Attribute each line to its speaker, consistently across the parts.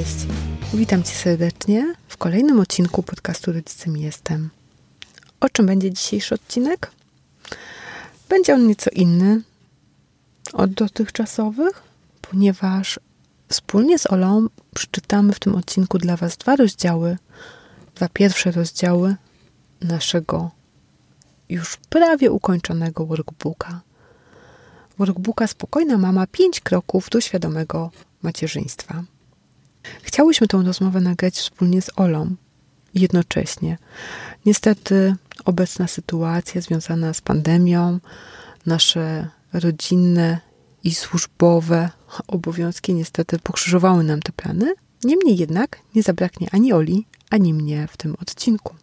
Speaker 1: Cześć! Witam Cię serdecznie w kolejnym odcinku podcastu Rodzicem Jestem. O czym będzie dzisiejszy odcinek? Będzie on nieco inny od dotychczasowych, ponieważ wspólnie z Olą przeczytamy w tym odcinku dla Was dwa rozdziały, dwa pierwsze rozdziały naszego już prawie ukończonego workbooka. Workbooka Spokojna Mama 5 kroków do świadomego macierzyństwa. Chciałyśmy tę rozmowę nagrać wspólnie z Olą jednocześnie. Niestety obecna sytuacja związana z pandemią, nasze rodzinne i służbowe obowiązki niestety pokrzyżowały nam te plany. Niemniej jednak nie zabraknie ani Oli, ani mnie w tym odcinku.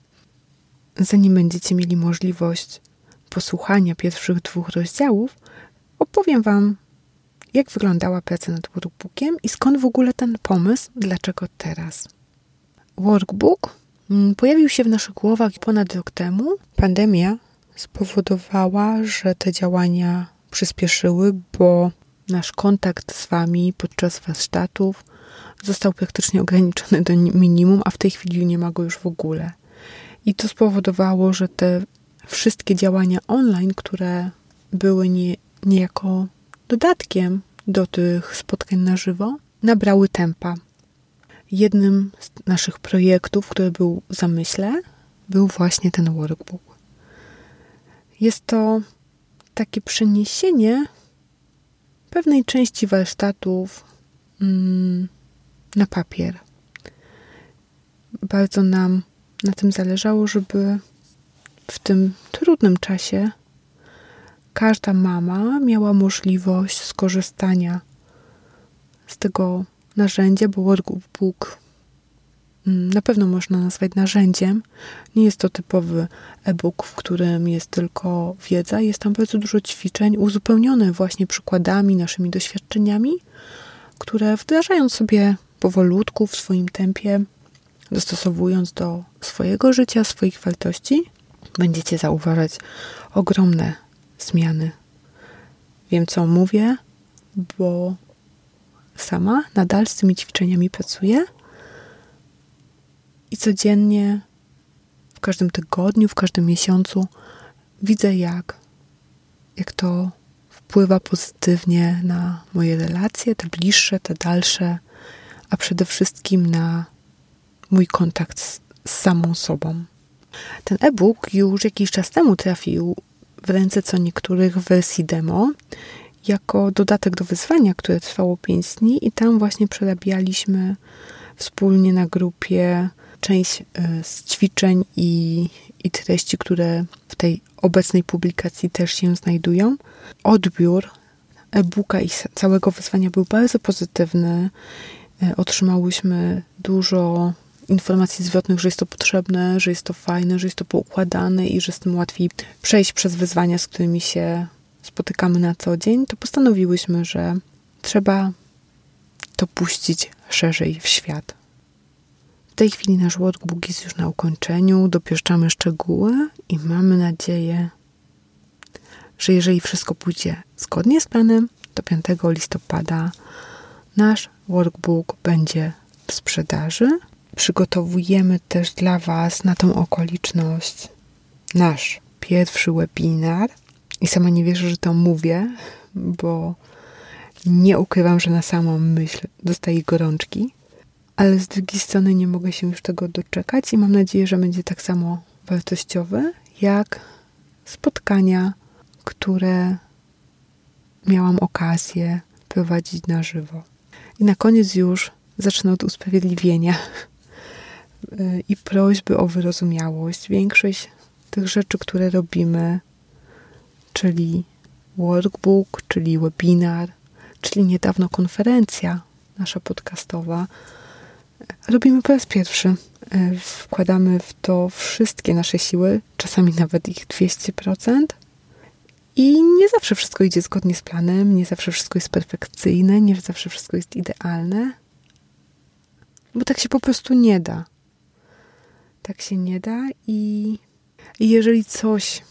Speaker 1: Zanim będziecie mieli możliwość posłuchania pierwszych dwóch rozdziałów, opowiem Wam jak wyglądała praca nad workbookiem i skąd w ogóle ten pomysł, dlaczego teraz. Workbook mm, pojawił się w naszych głowach ponad rok temu. Pandemia spowodowała, że te działania przyspieszyły, bo nasz kontakt z Wami podczas warsztatów został praktycznie ograniczony do minimum, a w tej chwili nie ma go już w ogóle. I to spowodowało, że te wszystkie działania online, które były nie, niejako dodatkiem do tych spotkań na żywo, nabrały tempa. Jednym z naszych projektów, który był w zamyśle, był właśnie ten workbook. Jest to takie przeniesienie pewnej części warsztatów mm, na papier. Bardzo nam na tym zależało, żeby w tym trudnym czasie każda mama miała możliwość skorzystania z tego narzędzia, bo workbook mm, na pewno można nazwać narzędziem. Nie jest to typowy e-book, w którym jest tylko wiedza. Jest tam bardzo dużo ćwiczeń uzupełnione właśnie przykładami, naszymi doświadczeniami, które wdrażając sobie powolutku w swoim tempie, dostosowując do swojego życia, swoich wartości, będziecie zauważać ogromne zmiany. Wiem, co mówię, bo sama nadal z tymi ćwiczeniami pracuję i codziennie, w każdym tygodniu, w każdym miesiącu widzę, jak, jak to wpływa pozytywnie na moje relacje, te bliższe, te dalsze, a przede wszystkim na mój kontakt z, z samą sobą. Ten e-book już jakiś czas temu trafił w ręce co niektórych wersji demo jako dodatek do wyzwania, które trwało 5 dni i tam właśnie przerabialiśmy wspólnie na grupie część e, z ćwiczeń i, i treści, które w tej obecnej publikacji też się znajdują. Odbiór e-booka i całego wyzwania był bardzo pozytywny. E, otrzymałyśmy dużo informacji zwrotnych, że jest to potrzebne, że jest to fajne, że jest to poukładane i że z tym łatwiej przejść przez wyzwania, z którymi się spotykamy na co dzień, to postanowiłyśmy, że trzeba to puścić szerzej w świat. W tej chwili nasz workbook jest już na ukończeniu, dopieszczamy szczegóły i mamy nadzieję, że jeżeli wszystko pójdzie zgodnie z planem, to 5 listopada nasz workbook będzie w sprzedaży przygotowujemy też dla Was na tą okoliczność nasz pierwszy webinar. I sama nie wierzę, że to mówię, bo nie ukrywam, że na samą myśl dostaję gorączki, ale z drugiej strony nie mogę się już tego doczekać i mam nadzieję, że będzie tak samo wartościowy jak spotkania, które miałam okazję prowadzić na żywo. I na koniec już zacznę od usprawiedliwienia i prośby o wyrozumiałość. Większość tych rzeczy, które robimy, czyli workbook, czyli webinar, czyli niedawno konferencja nasza podcastowa, robimy po raz pierwszy. Wkładamy w to wszystkie nasze siły, czasami nawet ich 200%. I nie zawsze wszystko idzie zgodnie z planem, nie zawsze wszystko jest perfekcyjne, nie zawsze wszystko jest idealne, bo tak się po prostu nie da. Tak się nie da i, i jeżeli coś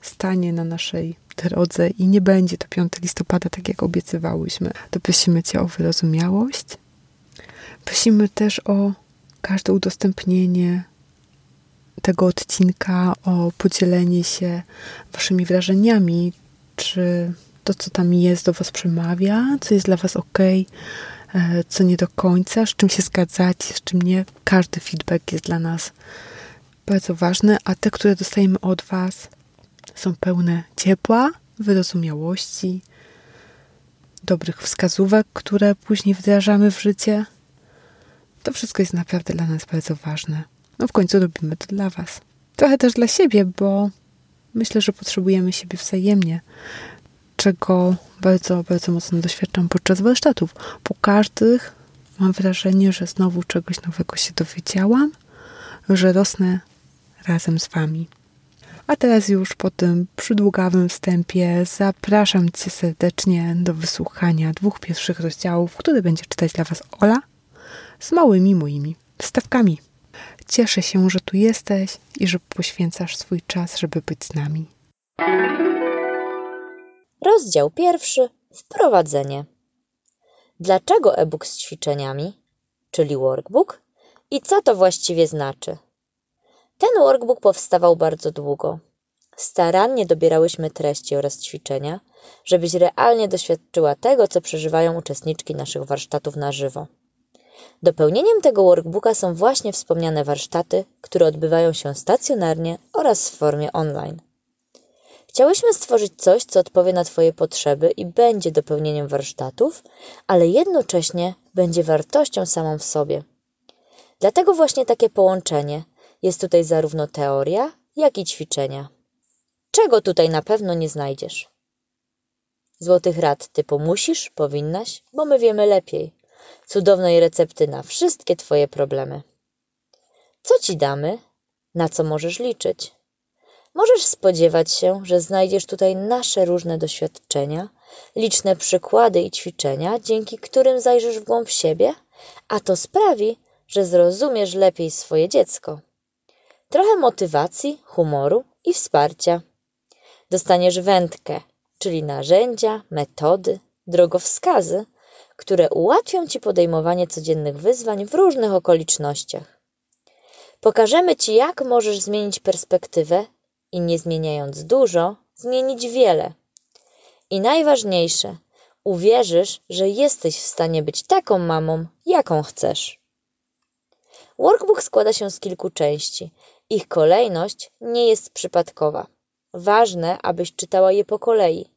Speaker 1: stanie na naszej drodze i nie będzie to 5 listopada, tak jak obiecywałyśmy, to prosimy Cię o wyrozumiałość. Prosimy też o każde udostępnienie tego odcinka, o podzielenie się Waszymi wrażeniami, czy to, co tam jest, do Was przemawia, co jest dla Was ok, co nie do końca, z czym się zgadzacie, z czym nie. Każdy feedback jest dla nas bardzo ważny, a te, które dostajemy od Was, są pełne ciepła, wyrozumiałości, dobrych wskazówek, które później wdrażamy w życie. To wszystko jest naprawdę dla nas bardzo ważne. No w końcu robimy to dla Was. Trochę też dla siebie, bo myślę, że potrzebujemy siebie wzajemnie, czego bardzo, bardzo mocno doświadczam podczas warsztatów. Po każdych mam wrażenie, że znowu czegoś nowego się dowiedziałam, że rosnę razem z Wami. A teraz już po tym przydługawym wstępie zapraszam Cię serdecznie do wysłuchania dwóch pierwszych rozdziałów, które będzie czytać dla Was Ola z małymi moimi wstawkami. Cieszę się, że tu jesteś i że poświęcasz swój czas, żeby być z nami.
Speaker 2: Rozdział pierwszy. Wprowadzenie. Dlaczego e-book z ćwiczeniami, czyli workbook, i co to właściwie znaczy? Ten workbook powstawał bardzo długo. Starannie dobierałyśmy treści oraz ćwiczenia, żebyś realnie doświadczyła tego, co przeżywają uczestniczki naszych warsztatów na żywo. Dopełnieniem tego workbooka są właśnie wspomniane warsztaty, które odbywają się stacjonarnie oraz w formie online. Chciałyśmy stworzyć coś, co odpowie na Twoje potrzeby i będzie dopełnieniem warsztatów, ale jednocześnie będzie wartością samą w sobie. Dlatego właśnie takie połączenie jest tutaj zarówno teoria, jak i ćwiczenia. Czego tutaj na pewno nie znajdziesz? Złotych rad typu musisz, powinnaś, bo my wiemy lepiej cudownej recepty na wszystkie Twoje problemy. Co Ci damy? Na co możesz liczyć? Możesz spodziewać się, że znajdziesz tutaj nasze różne doświadczenia, liczne przykłady i ćwiczenia, dzięki którym zajrzysz w głąb siebie, a to sprawi, że zrozumiesz lepiej swoje dziecko. Trochę motywacji, humoru i wsparcia. Dostaniesz wędkę, czyli narzędzia, metody, drogowskazy, które ułatwią Ci podejmowanie codziennych wyzwań w różnych okolicznościach. Pokażemy Ci, jak możesz zmienić perspektywę i nie zmieniając dużo, zmienić wiele. I najważniejsze, uwierzysz, że jesteś w stanie być taką mamą, jaką chcesz. Workbook składa się z kilku części. Ich kolejność nie jest przypadkowa. Ważne, abyś czytała je po kolei.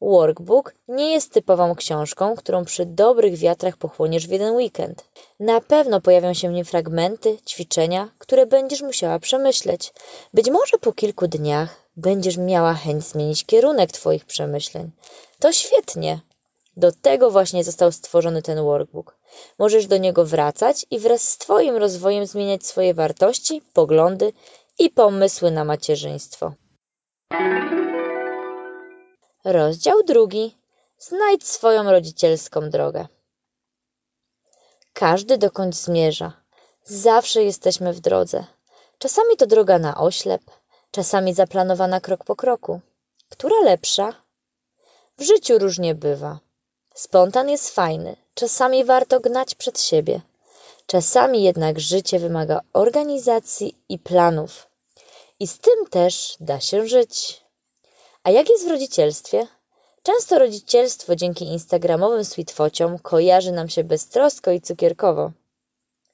Speaker 2: Workbook nie jest typową książką, którą przy dobrych wiatrach pochłoniesz w jeden weekend. Na pewno pojawią się w nim fragmenty, ćwiczenia, które będziesz musiała przemyśleć. Być może po kilku dniach będziesz miała chęć zmienić kierunek Twoich przemyśleń. To świetnie. Do tego właśnie został stworzony ten workbook. Możesz do niego wracać i wraz z Twoim rozwojem zmieniać swoje wartości, poglądy i pomysły na macierzyństwo. Rozdział drugi. Znajdź swoją rodzicielską drogę. Każdy dokąd zmierza. Zawsze jesteśmy w drodze. Czasami to droga na oślep, czasami zaplanowana krok po kroku. Która lepsza? W życiu różnie bywa. Spontan jest fajny, czasami warto gnać przed siebie. Czasami jednak życie wymaga organizacji i planów. I z tym też da się żyć. A jak jest w rodzicielstwie? Często rodzicielstwo dzięki instagramowym sweetfociom kojarzy nam się beztrosko i cukierkowo.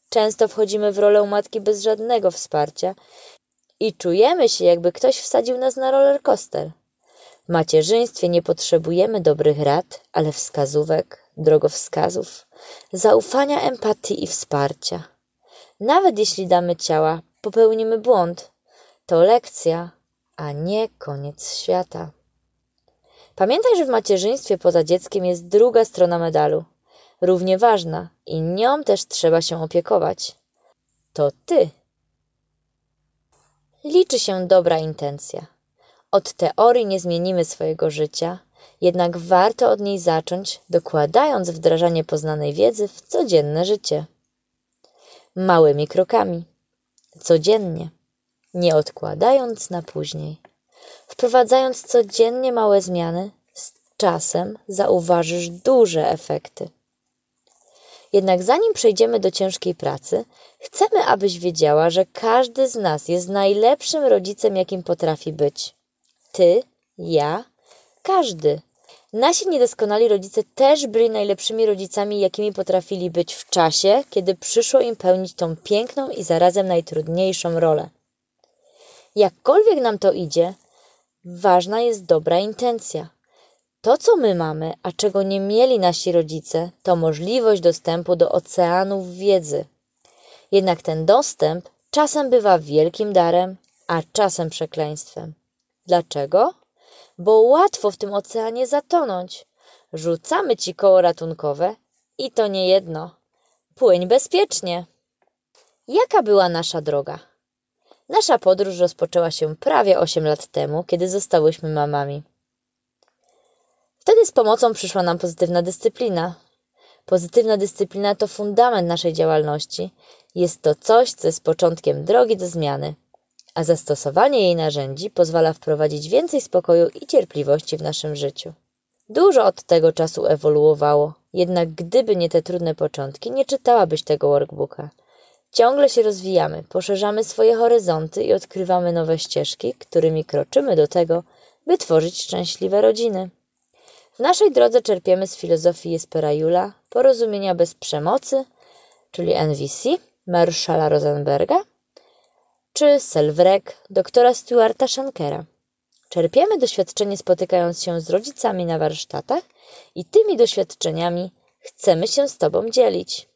Speaker 2: Często wchodzimy w rolę matki bez żadnego wsparcia i czujemy się, jakby ktoś wsadził nas na roller coaster. W macierzyństwie nie potrzebujemy dobrych rad, ale wskazówek, drogowskazów, zaufania, empatii i wsparcia. Nawet jeśli damy ciała, popełnimy błąd. To lekcja, a nie koniec świata. Pamiętaj, że w macierzyństwie poza dzieckiem jest druga strona medalu, równie ważna i nią też trzeba się opiekować. To ty. Liczy się dobra intencja. Od teorii nie zmienimy swojego życia, jednak warto od niej zacząć, dokładając wdrażanie poznanej wiedzy w codzienne życie. Małymi krokami, codziennie, nie odkładając na później. Wprowadzając codziennie małe zmiany, z czasem zauważysz duże efekty. Jednak zanim przejdziemy do ciężkiej pracy, chcemy, abyś wiedziała, że każdy z nas jest najlepszym rodzicem, jakim potrafi być. Ty, ja, każdy. Nasi niedoskonali rodzice też byli najlepszymi rodzicami, jakimi potrafili być w czasie, kiedy przyszło im pełnić tą piękną i zarazem najtrudniejszą rolę. Jakkolwiek nam to idzie, ważna jest dobra intencja. To, co my mamy, a czego nie mieli nasi rodzice, to możliwość dostępu do oceanów wiedzy. Jednak ten dostęp czasem bywa wielkim darem, a czasem przekleństwem. Dlaczego? Bo łatwo w tym oceanie zatonąć. Rzucamy ci koło ratunkowe i to nie jedno. Płyń bezpiecznie. Jaka była nasza droga? Nasza podróż rozpoczęła się prawie 8 lat temu, kiedy zostałyśmy mamami. Wtedy z pomocą przyszła nam pozytywna dyscyplina. Pozytywna dyscyplina to fundament naszej działalności. Jest to coś, co jest początkiem drogi do zmiany, a zastosowanie jej narzędzi pozwala wprowadzić więcej spokoju i cierpliwości w naszym życiu. Dużo od tego czasu ewoluowało, jednak gdyby nie te trudne początki, nie czytałabyś tego workbooka. Ciągle się rozwijamy, poszerzamy swoje horyzonty i odkrywamy nowe ścieżki, którymi kroczymy do tego, by tworzyć szczęśliwe rodziny. W naszej drodze czerpiemy z filozofii Jespera Jula, porozumienia bez przemocy, czyli NVC, Marszala Rosenberga, czy Selwrek, doktora Stuarta Shankera. Czerpiemy doświadczenie spotykając się z rodzicami na warsztatach i tymi doświadczeniami chcemy się z Tobą dzielić.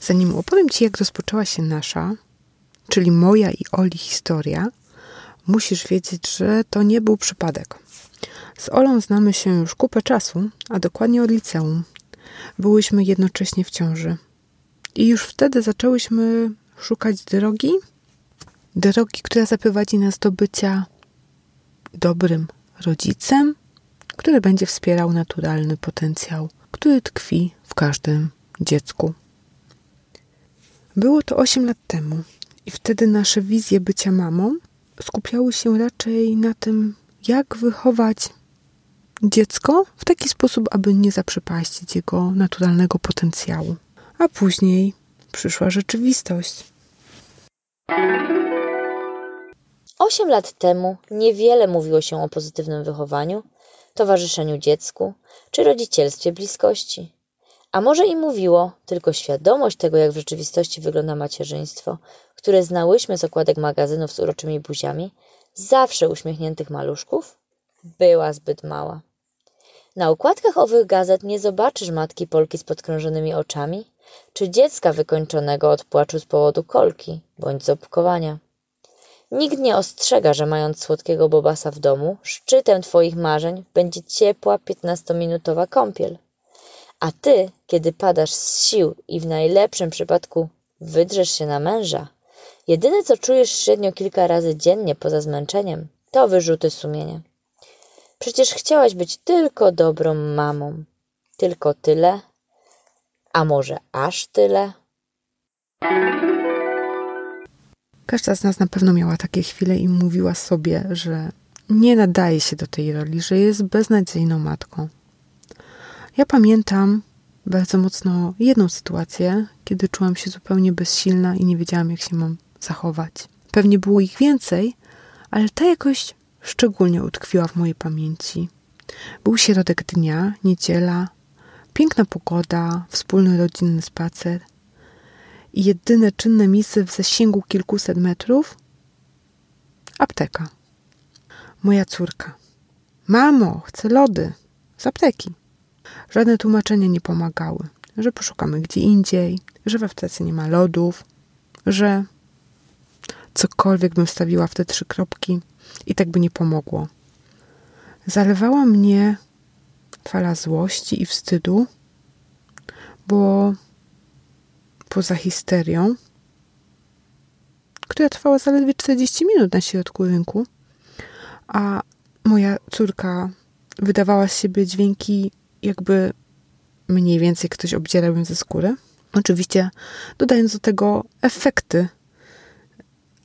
Speaker 1: Zanim opowiem Ci, jak rozpoczęła się nasza, czyli moja i Oli historia, musisz wiedzieć, że to nie był przypadek. Z Olą znamy się już kupę czasu, a dokładnie od liceum. Byłyśmy jednocześnie w ciąży. I już wtedy zaczęłyśmy szukać drogi, drogi, która zaprowadzi nas do bycia dobrym rodzicem, który będzie wspierał naturalny potencjał, który tkwi w każdym dziecku. Było to 8 lat temu i wtedy nasze wizje bycia mamą skupiały się raczej na tym, jak wychować dziecko w taki sposób, aby nie zaprzepaścić jego naturalnego potencjału. A później przyszła rzeczywistość.
Speaker 2: Osiem lat temu niewiele mówiło się o pozytywnym wychowaniu, towarzyszeniu dziecku czy rodzicielstwie bliskości. A może i mówiło, tylko świadomość tego, jak w rzeczywistości wygląda macierzyństwo, które znałyśmy z okładek magazynów z uroczymi buziami, zawsze uśmiechniętych maluszków, była zbyt mała. Na okładkach owych gazet nie zobaczysz matki Polki z podkrążonymi oczami, czy dziecka wykończonego od płaczu z powodu kolki bądź zobkowania. Nikt nie ostrzega, że mając słodkiego bobasa w domu, szczytem twoich marzeń będzie ciepła piętnastominutowa kąpiel. A ty, kiedy padasz z sił i w najlepszym przypadku wydrzesz się na męża, jedyne co czujesz średnio kilka razy dziennie poza zmęczeniem, to wyrzuty sumienia. Przecież chciałaś być tylko dobrą mamą. Tylko tyle, a może aż tyle?
Speaker 1: Każda z nas na pewno miała takie chwile i mówiła sobie, że nie nadaje się do tej roli, że jest beznadziejną matką. Ja pamiętam bardzo mocno jedną sytuację, kiedy czułam się zupełnie bezsilna i nie wiedziałam, jak się mam zachować. Pewnie było ich więcej, ale ta jakoś szczególnie utkwiła w mojej pamięci. Był środek dnia, niedziela, piękna pogoda, wspólny rodzinny spacer i jedyne czynne miejsce w zasięgu kilkuset metrów apteka. Moja córka. Mamo, chcę lody z apteki. Żadne tłumaczenia nie pomagały, że poszukamy gdzie indziej, że we aptece nie ma lodów, że cokolwiek bym wstawiła w te trzy kropki i tak by nie pomogło. Zalewała mnie fala złości i wstydu, bo poza histerią, która trwała zaledwie 40 minut na środku rynku, a moja córka wydawała z siebie dźwięki, jakby mniej więcej ktoś obdzierał ją ze skóry. Oczywiście dodając do tego efekty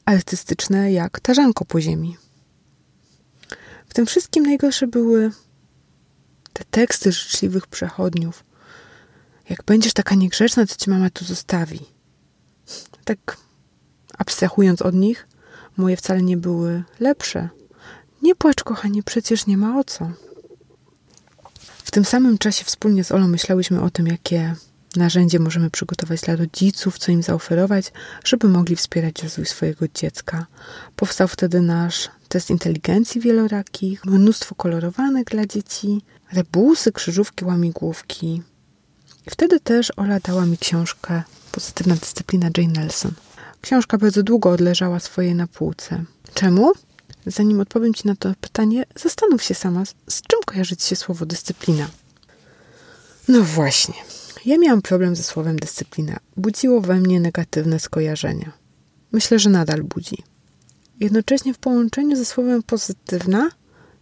Speaker 1: artystyczne, jak tarzanko po ziemi. W tym wszystkim najgorsze były te teksty życzliwych przechodniów. Jak będziesz taka niegrzeczna, to ci mama tu zostawi. Tak abstrahując od nich, moje wcale nie były lepsze. Nie płacz, kochanie, przecież nie ma o co. W tym samym czasie wspólnie z Olą myślałyśmy o tym, jakie narzędzie możemy przygotować dla rodziców, co im zaoferować, żeby mogli wspierać rozwój swojego dziecka. Powstał wtedy nasz test inteligencji wielorakich, mnóstwo kolorowanych dla dzieci, rebusy, krzyżówki, łamigłówki. I wtedy też Ola dała mi książkę Pozytywna dyscyplina Jane Nelson. Książka bardzo długo odleżała swoje na półce. Czemu? Zanim odpowiem Ci na to pytanie, zastanów się sama, z czym kojarzy Ci się słowo dyscyplina. No właśnie. Ja miałam problem ze słowem dyscyplina. Budziło we mnie negatywne skojarzenia. Myślę, że nadal budzi. Jednocześnie w połączeniu ze słowem pozytywna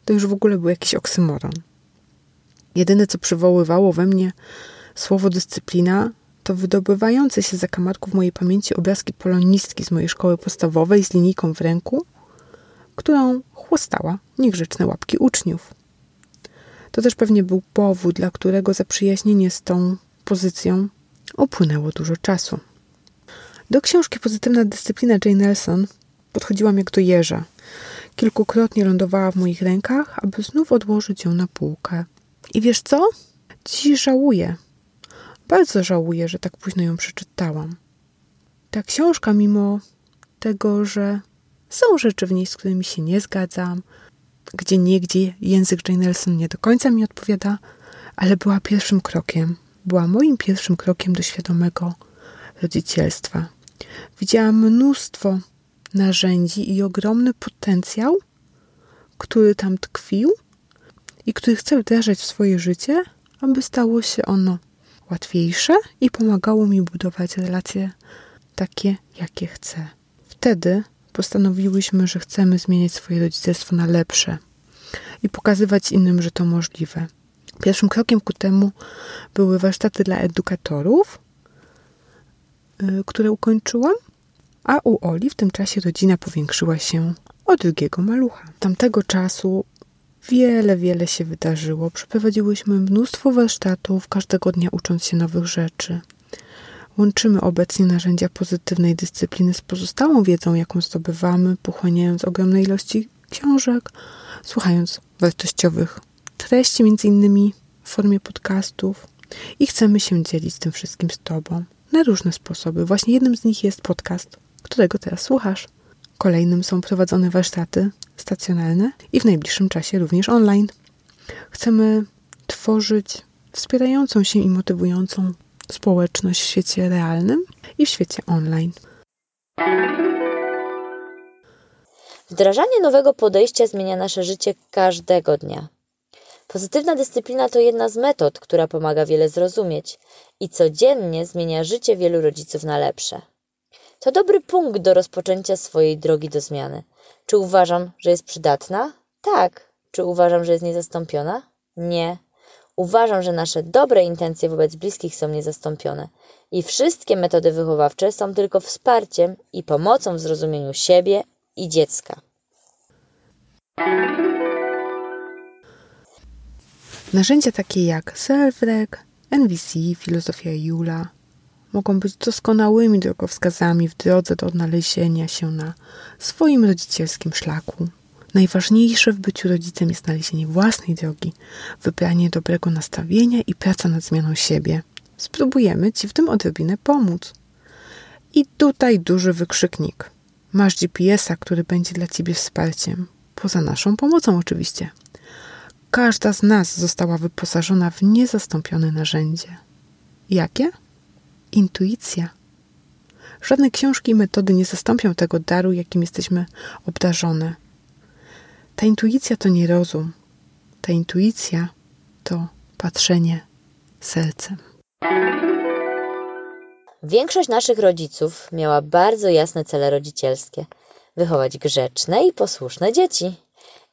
Speaker 1: to już w ogóle był jakiś oksymoron. Jedyne, co przywoływało we mnie słowo dyscyplina, to wydobywające się za kamarków mojej pamięci obrazki polonistki z mojej szkoły podstawowej z linijką w ręku, którą chłostała niegrzeczne łapki uczniów. To też pewnie był powód, dla którego zaprzyjaźnienie z tą pozycją upłynęło dużo czasu. Do książki Pozytywna dyscyplina Jane Nelson podchodziłam jak do jeża. Kilkukrotnie lądowała w moich rękach, aby znów odłożyć ją na półkę. I wiesz co? Dziś żałuję. Bardzo żałuję, że tak późno ją przeczytałam. Ta książka, mimo tego, że są rzeczy w niej, z którymi się nie zgadzam, gdzie niegdzie język Jane Nelson nie do końca mi odpowiada, ale była pierwszym krokiem. Była moim pierwszym krokiem do świadomego rodzicielstwa. Widziałam mnóstwo narzędzi i ogromny potencjał, który tam tkwił i który chcę wdrażać w swoje życie, aby stało się ono łatwiejsze i pomagało mi budować relacje takie, jakie chcę. Wtedy postanowiłyśmy, że chcemy zmieniać swoje rodzicielstwo na lepsze i pokazywać innym, że to możliwe. Pierwszym krokiem ku temu były warsztaty dla edukatorów, y, które ukończyłam, a u Oli w tym czasie rodzina powiększyła się o drugiego malucha. Tamtego czasu wiele, wiele się wydarzyło. Przeprowadziłyśmy mnóstwo warsztatów, każdego dnia ucząc się nowych rzeczy. Łączymy obecnie narzędzia pozytywnej dyscypliny z pozostałą wiedzą, jaką zdobywamy, pochłaniając ogromne ilości książek, słuchając wartościowych treści, między innymi w formie podcastów. I chcemy się dzielić tym wszystkim z Tobą na różne sposoby. Właśnie jednym z nich jest podcast, którego teraz słuchasz. Kolejnym są prowadzone warsztaty stacjonarne i w najbliższym czasie również online. Chcemy tworzyć wspierającą się i motywującą społeczność w świecie realnym i w świecie online.
Speaker 2: Wdrażanie nowego podejścia zmienia nasze życie każdego dnia. Pozytywna dyscyplina to jedna z metod, która pomaga wiele zrozumieć i codziennie zmienia życie wielu rodziców na lepsze. To dobry punkt do rozpoczęcia swojej drogi do zmiany. Czy uważam, że jest przydatna? Tak. Czy uważam, że jest niezastąpiona? Nie. Uważam, że nasze dobre intencje wobec bliskich są niezastąpione i wszystkie metody wychowawcze są tylko wsparciem i pomocą w zrozumieniu siebie i dziecka.
Speaker 1: Narzędzia takie jak Selfrec, NVC, Filozofia Jula mogą być doskonałymi drogowskazami w drodze do odnalezienia się na swoim rodzicielskim szlaku. Najważniejsze w byciu rodzicem jest znalezienie własnej drogi, wybranie dobrego nastawienia i praca nad zmianą siebie. Spróbujemy Ci w tym odrobinę pomóc. I tutaj duży wykrzyknik. Masz GPS-a, który będzie dla ciebie wsparciem, poza naszą pomocą oczywiście. Każda z nas została wyposażona w niezastąpione narzędzie. Jakie? Intuicja. Żadne książki i metody nie zastąpią tego daru, jakim jesteśmy obdarzone. Ta intuicja to nie rozum. Ta intuicja to patrzenie sercem.
Speaker 2: Większość naszych rodziców miała bardzo jasne cele rodzicielskie wychować grzeczne i posłuszne dzieci.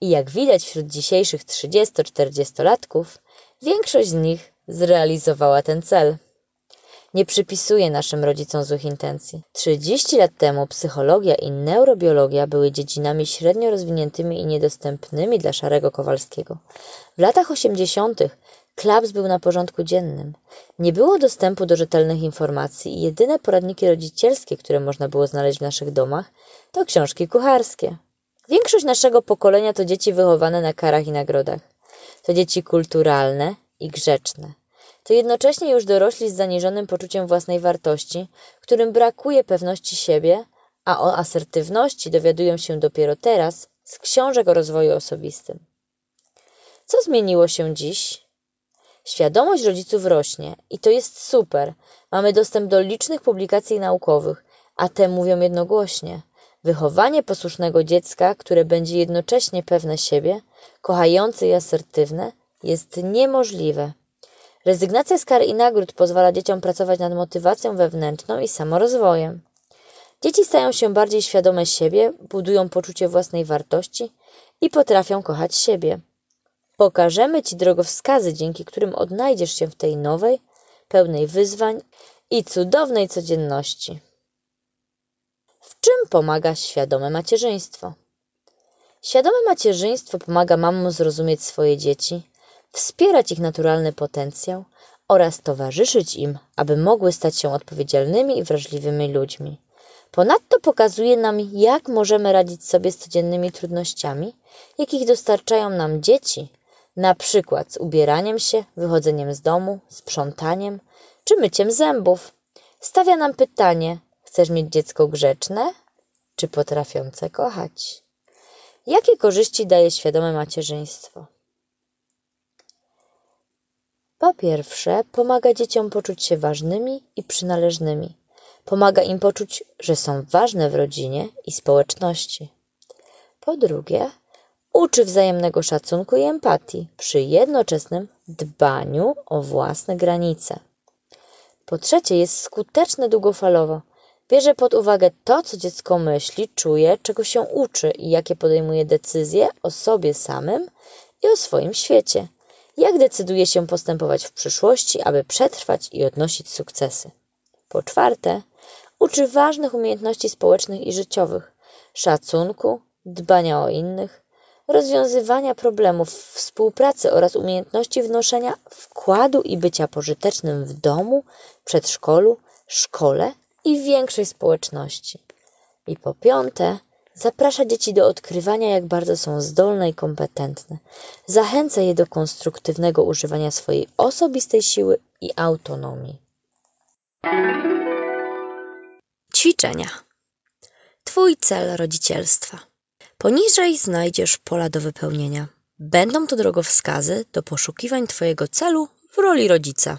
Speaker 2: I jak widać wśród dzisiejszych 30-40-latków, większość z nich zrealizowała ten cel. Nie przypisuję naszym rodzicom złych intencji. 30 lat temu psychologia i neurobiologia były dziedzinami średnio rozwiniętymi i niedostępnymi dla Szarego Kowalskiego. W latach 80. Klaps był na porządku dziennym. Nie było dostępu do rzetelnych informacji i jedyne poradniki rodzicielskie, które można było znaleźć w naszych domach, to książki kucharskie. Większość naszego pokolenia to dzieci wychowane na karach i nagrodach. To dzieci kulturalne i grzeczne. To jednocześnie już dorośli z zaniżonym poczuciem własnej wartości, którym brakuje pewności siebie, a o asertywności dowiadują się dopiero teraz z książek o rozwoju osobistym. Co zmieniło się dziś? Świadomość rodziców rośnie i to jest super. Mamy dostęp do licznych publikacji naukowych, a te mówią jednogłośnie. Wychowanie posłusznego dziecka, które będzie jednocześnie pewne siebie, kochające i asertywne, jest niemożliwe. Rezygnacja z kar i nagród pozwala dzieciom pracować nad motywacją wewnętrzną i samorozwojem. Dzieci stają się bardziej świadome siebie, budują poczucie własnej wartości i potrafią kochać siebie. Pokażemy Ci drogowskazy, dzięki którym odnajdziesz się w tej nowej, pełnej wyzwań i cudownej codzienności. W czym pomaga świadome macierzyństwo? Świadome macierzyństwo pomaga mamom zrozumieć swoje dzieci, wspierać ich naturalny potencjał oraz towarzyszyć im, aby mogły stać się odpowiedzialnymi i wrażliwymi ludźmi. Ponadto pokazuje nam, jak możemy radzić sobie z codziennymi trudnościami, jakich dostarczają nam dzieci, na przykład z ubieraniem się, wychodzeniem z domu, sprzątaniem czy myciem zębów. Stawia nam pytanie: chcesz mieć dziecko grzeczne czy potrafiące kochać? Jakie korzyści daje świadome macierzyństwo? Po pierwsze, pomaga dzieciom poczuć się ważnymi i przynależnymi. Pomaga im poczuć, że są ważne w rodzinie i społeczności. Po drugie, uczy wzajemnego szacunku i empatii przy jednoczesnym dbaniu o własne granice. Po trzecie, jest skuteczne długofalowo. Bierze pod uwagę to, co dziecko myśli, czuje, czego się uczy i jakie podejmuje decyzje o sobie samym i o swoim świecie. Jak decyduje się postępować w przyszłości, aby przetrwać i odnosić sukcesy. Po czwarte, uczy ważnych umiejętności społecznych i życiowych, szacunku, dbania o innych, rozwiązywania problemów, współpracy oraz umiejętności wnoszenia wkładu i bycia pożytecznym w domu, przedszkolu, szkole i większej społeczności. I po piąte, zaprasza dzieci do odkrywania, jak bardzo są zdolne i kompetentne. Zachęca je do konstruktywnego używania swojej osobistej siły i autonomii. Ćwiczenia. Twój cel rodzicielstwa. Poniżej znajdziesz pola do wypełnienia. Będą to drogowskazy do poszukiwań Twojego celu w roli rodzica.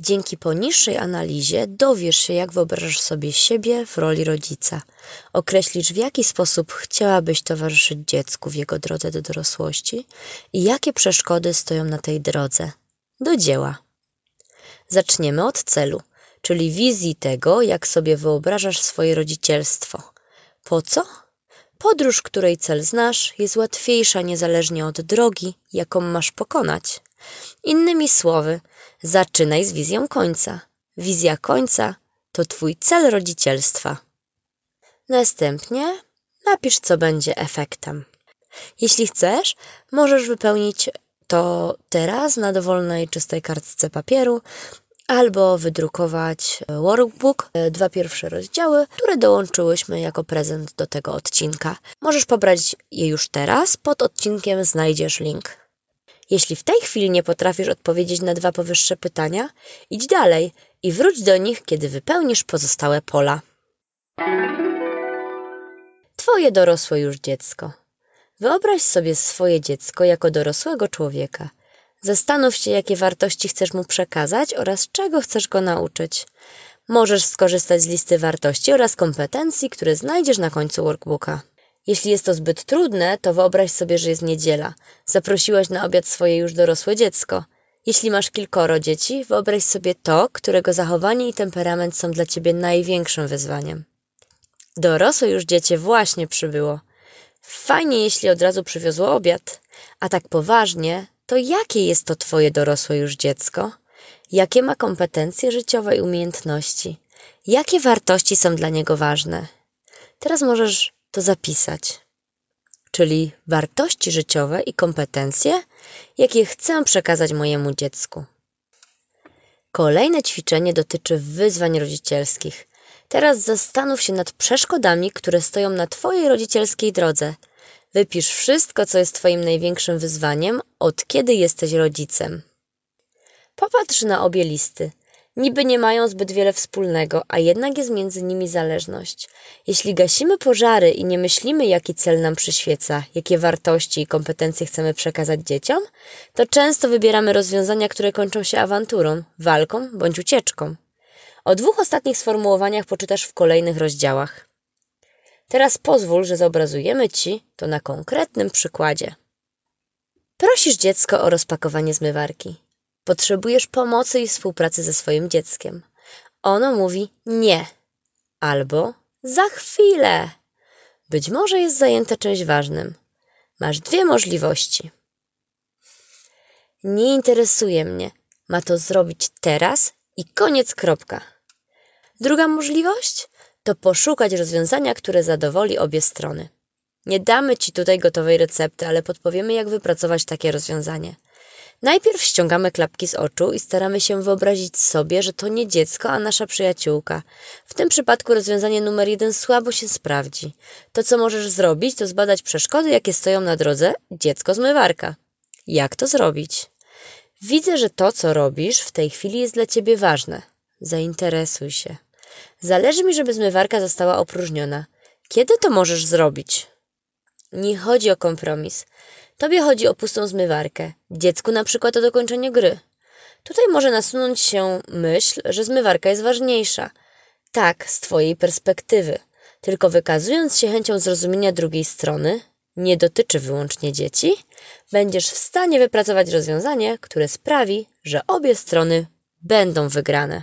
Speaker 2: Dzięki poniższej analizie dowiesz się, jak wyobrażasz sobie siebie w roli rodzica. Określisz, w jaki sposób chciałabyś towarzyszyć dziecku w jego drodze do dorosłości i jakie przeszkody stoją na tej drodze. Do dzieła. Zaczniemy od celu, czyli wizji tego, jak sobie wyobrażasz swoje rodzicielstwo. Po co? Podróż, której cel znasz, jest łatwiejsza niezależnie od drogi, jaką masz pokonać. Innymi słowy, zaczynaj z wizją końca. Wizja końca to Twój cel rodzicielstwa. Następnie napisz, co będzie efektem. Jeśli chcesz, możesz wypełnić to teraz na dowolnej czystej kartce papieru albo wydrukować workbook, e, dwa pierwsze rozdziały, które dołączyłyśmy jako prezent do tego odcinka. Możesz pobrać je już teraz, pod odcinkiem znajdziesz link. Jeśli w tej chwili nie potrafisz odpowiedzieć na dwa powyższe pytania, idź dalej i wróć do nich, kiedy wypełnisz pozostałe pola. Twoje dorosłe już dziecko. Wyobraź sobie swoje dziecko jako dorosłego człowieka. Zastanów się, jakie wartości chcesz mu przekazać oraz czego chcesz go nauczyć. Możesz skorzystać z listy wartości oraz kompetencji, które znajdziesz na końcu workbooka. Jeśli jest to zbyt trudne, to wyobraź sobie, że jest niedziela. Zaprosiłaś na obiad swoje już dorosłe dziecko. Jeśli masz kilkoro dzieci, wyobraź sobie to, którego zachowanie i temperament są dla ciebie największym wyzwaniem. Dorosłe już dziecię właśnie przybyło. Fajnie, jeśli od razu przywiozło obiad. A tak poważnie, to jakie jest to twoje dorosłe już dziecko? Jakie ma kompetencje życiowe i umiejętności? Jakie wartości są dla niego ważne? Teraz możesz to zapisać. Czyli wartości życiowe i kompetencje, jakie chcę przekazać mojemu dziecku. Kolejne ćwiczenie dotyczy wyzwań rodzicielskich. Teraz zastanów się nad przeszkodami, które stoją na Twojej rodzicielskiej drodze. Wypisz wszystko, co jest Twoim największym wyzwaniem, od kiedy jesteś rodzicem. Popatrz na obie listy. Niby nie mają zbyt wiele wspólnego, a jednak jest między nimi zależność. Jeśli gasimy pożary i nie myślimy, jaki cel nam przyświeca, jakie wartości i kompetencje chcemy przekazać dzieciom, to często wybieramy rozwiązania, które kończą się awanturą, walką bądź ucieczką. O dwóch ostatnich sformułowaniach poczytasz w kolejnych rozdziałach. Teraz pozwól, że zobrazujemy Ci to na konkretnym przykładzie. Prosisz dziecko o rozpakowanie zmywarki. Potrzebujesz pomocy i współpracy ze swoim dzieckiem. Ono mówi nie albo za chwilę. Być może jest zajęte czymś ważnym. Masz dwie możliwości. Nie interesuje mnie. Ma to zrobić teraz i koniec kropka. Druga możliwość to poszukać rozwiązania, które zadowoli obie strony. Nie damy Ci tutaj gotowej recepty, ale podpowiemy, jak wypracować takie rozwiązanie. Najpierw ściągamy klapki z oczu i staramy się wyobrazić sobie, że to nie dziecko, a nasza przyjaciółka. W tym przypadku rozwiązanie numer jeden słabo się sprawdzi. To, co możesz zrobić, to zbadać przeszkody, jakie stoją na drodze dziecko zmywarka. Jak to zrobić? Widzę, że to, co robisz w tej chwili jest dla ciebie ważne. Zainteresuj się. Zależy mi, żeby zmywarka została opróżniona. Kiedy to możesz zrobić? Nie chodzi o kompromis. Tobie chodzi o pustą zmywarkę, dziecku na przykład o dokończenie gry. Tutaj może nasunąć się myśl, że zmywarka jest ważniejsza. Tak, z Twojej perspektywy. Tylko wykazując się chęcią zrozumienia drugiej strony, nie dotyczy wyłącznie dzieci, będziesz w stanie wypracować rozwiązanie, które sprawi, że obie strony będą wygrane.